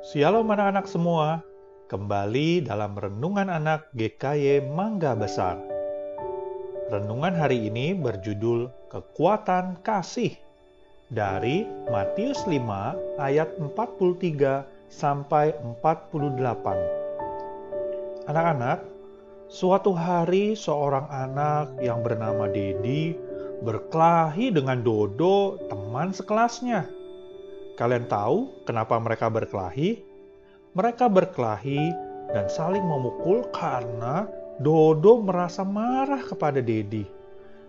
Shalom anak-anak semua, kembali dalam Renungan Anak GKY Mangga Besar. Renungan hari ini berjudul Kekuatan Kasih dari Matius 5 ayat 43 sampai 48. Anak-anak, suatu hari seorang anak yang bernama Dedi berkelahi dengan Dodo, teman sekelasnya Kalian tahu kenapa mereka berkelahi? Mereka berkelahi dan saling memukul karena Dodo merasa marah kepada Dedi.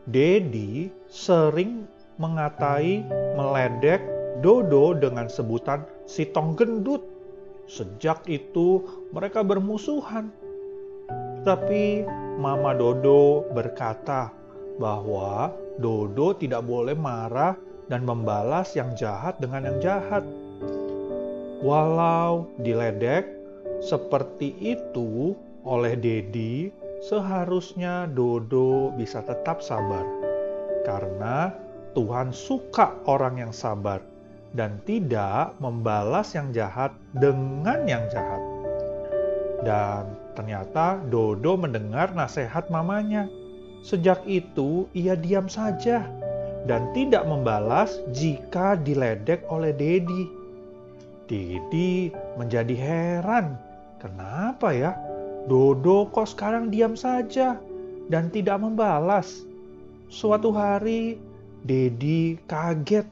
Dedi sering mengatai, meledek Dodo dengan sebutan si tong gendut. Sejak itu mereka bermusuhan. Tapi Mama Dodo berkata bahwa Dodo tidak boleh marah dan membalas yang jahat dengan yang jahat. Walau diledek seperti itu oleh Dedi, seharusnya Dodo bisa tetap sabar. Karena Tuhan suka orang yang sabar dan tidak membalas yang jahat dengan yang jahat. Dan ternyata Dodo mendengar nasihat mamanya. Sejak itu ia diam saja dan tidak membalas jika diledek oleh Dedi. Dedi menjadi heran, kenapa ya Dodo kok sekarang diam saja dan tidak membalas. Suatu hari Dedi kaget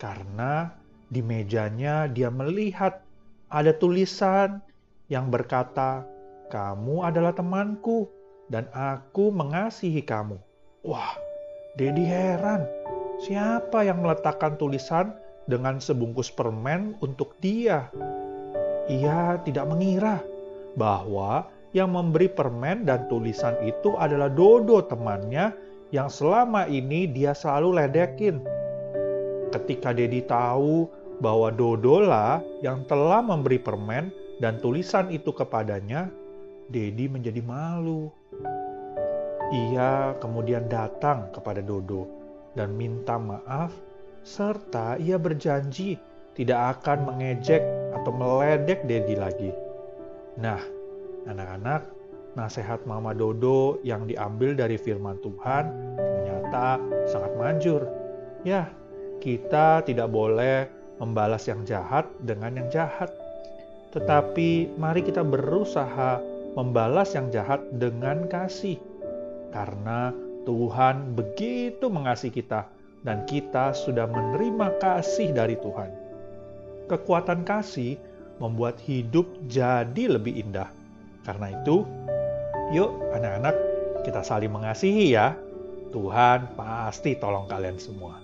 karena di mejanya dia melihat ada tulisan yang berkata, "Kamu adalah temanku dan aku mengasihi kamu." Wah, Dedi heran, siapa yang meletakkan tulisan dengan sebungkus permen untuk dia? Ia tidak mengira bahwa yang memberi permen dan tulisan itu adalah Dodo temannya yang selama ini dia selalu ledekin. Ketika Dedi tahu bahwa Dodo lah yang telah memberi permen dan tulisan itu kepadanya, Dedi menjadi malu. Ia kemudian datang kepada Dodo dan minta maaf, serta ia berjanji tidak akan mengejek atau meledek Dedi lagi. Nah, anak-anak, nasihat Mama Dodo yang diambil dari firman Tuhan ternyata sangat manjur. Ya, kita tidak boleh membalas yang jahat dengan yang jahat. Tetapi mari kita berusaha membalas yang jahat dengan kasih karena Tuhan begitu mengasihi kita dan kita sudah menerima kasih dari Tuhan. Kekuatan kasih membuat hidup jadi lebih indah. Karena itu, yuk anak-anak kita saling mengasihi ya. Tuhan pasti tolong kalian semua.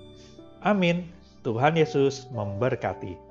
Amin. Tuhan Yesus memberkati.